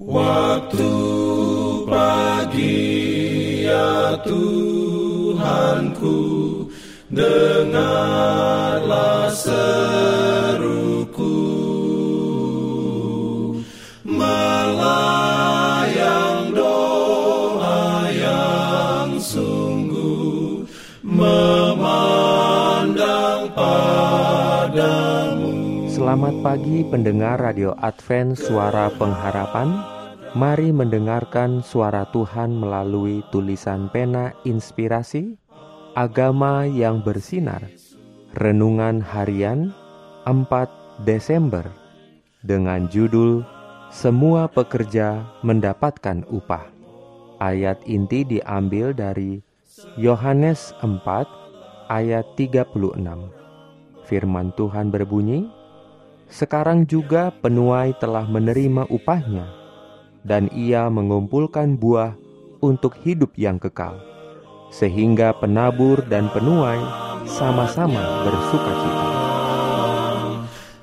Waktu pagi ya Tuhanku Dengarlah seruku. Melayang doa yang sungguh Memandang padamu Selamat pagi pendengar Radio Advent Suara Pengharapan. Mari mendengarkan suara Tuhan melalui tulisan pena inspirasi Agama yang bersinar. Renungan Harian 4 Desember Dengan judul Semua pekerja mendapatkan upah Ayat inti diambil dari Yohanes 4 ayat 36 Firman Tuhan berbunyi Sekarang juga penuai telah menerima upahnya dan ia mengumpulkan buah untuk hidup yang kekal, sehingga penabur dan penuai sama-sama bersuka cita.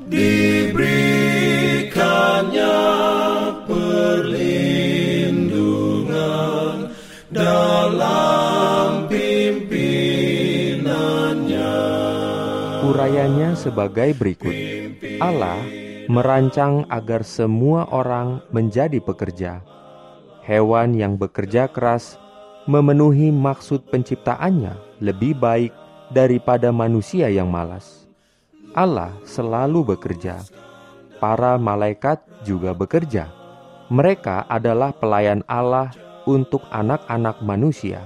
Diberikannya perlindungan dalam pimpinannya. Urayanya sebagai berikut. Allah merancang agar semua orang menjadi pekerja. Hewan yang bekerja keras memenuhi maksud penciptaannya lebih baik daripada manusia yang malas. Allah selalu bekerja. Para malaikat juga bekerja. Mereka adalah pelayan Allah untuk anak-anak manusia.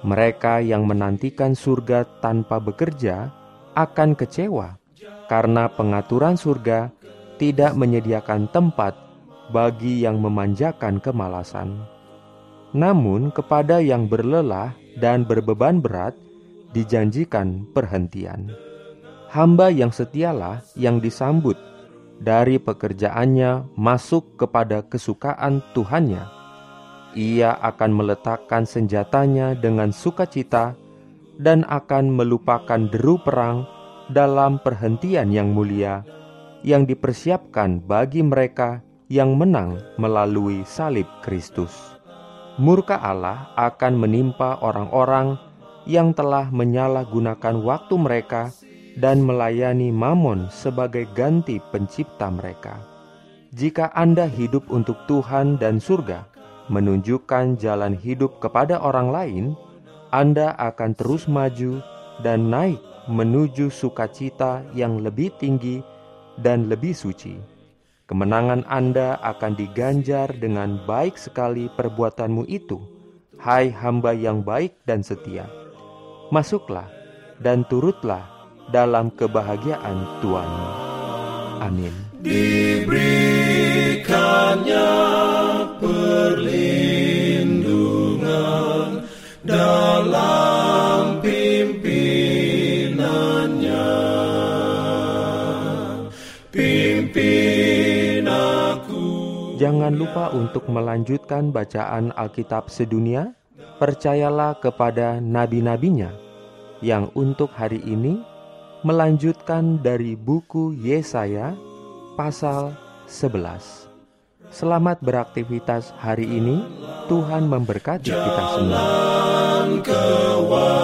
Mereka yang menantikan surga tanpa bekerja akan kecewa karena pengaturan surga tidak menyediakan tempat bagi yang memanjakan kemalasan. Namun, kepada yang berlelah dan berbeban berat dijanjikan perhentian. Hamba yang setialah yang disambut dari pekerjaannya masuk kepada kesukaan Tuhannya. Ia akan meletakkan senjatanya dengan sukacita dan akan melupakan deru perang dalam perhentian yang mulia yang dipersiapkan bagi mereka yang menang melalui salib Kristus. Murka Allah akan menimpa orang-orang yang telah menyalahgunakan waktu mereka dan melayani Mamon sebagai ganti pencipta mereka. Jika Anda hidup untuk Tuhan dan surga, menunjukkan jalan hidup kepada orang lain, Anda akan terus maju dan naik menuju sukacita yang lebih tinggi dan lebih suci. Kemenangan Anda akan diganjar dengan baik sekali perbuatanmu itu, hai hamba yang baik dan setia. Masuklah dan turutlah dalam kebahagiaan Tuhanmu. Amin. Diberikannya perlindungan dalam Jangan lupa untuk melanjutkan bacaan Alkitab sedunia. Percayalah kepada nabi-nabinya yang untuk hari ini melanjutkan dari buku Yesaya pasal 11. Selamat beraktivitas hari ini. Tuhan memberkati kita semua. Kewajiban,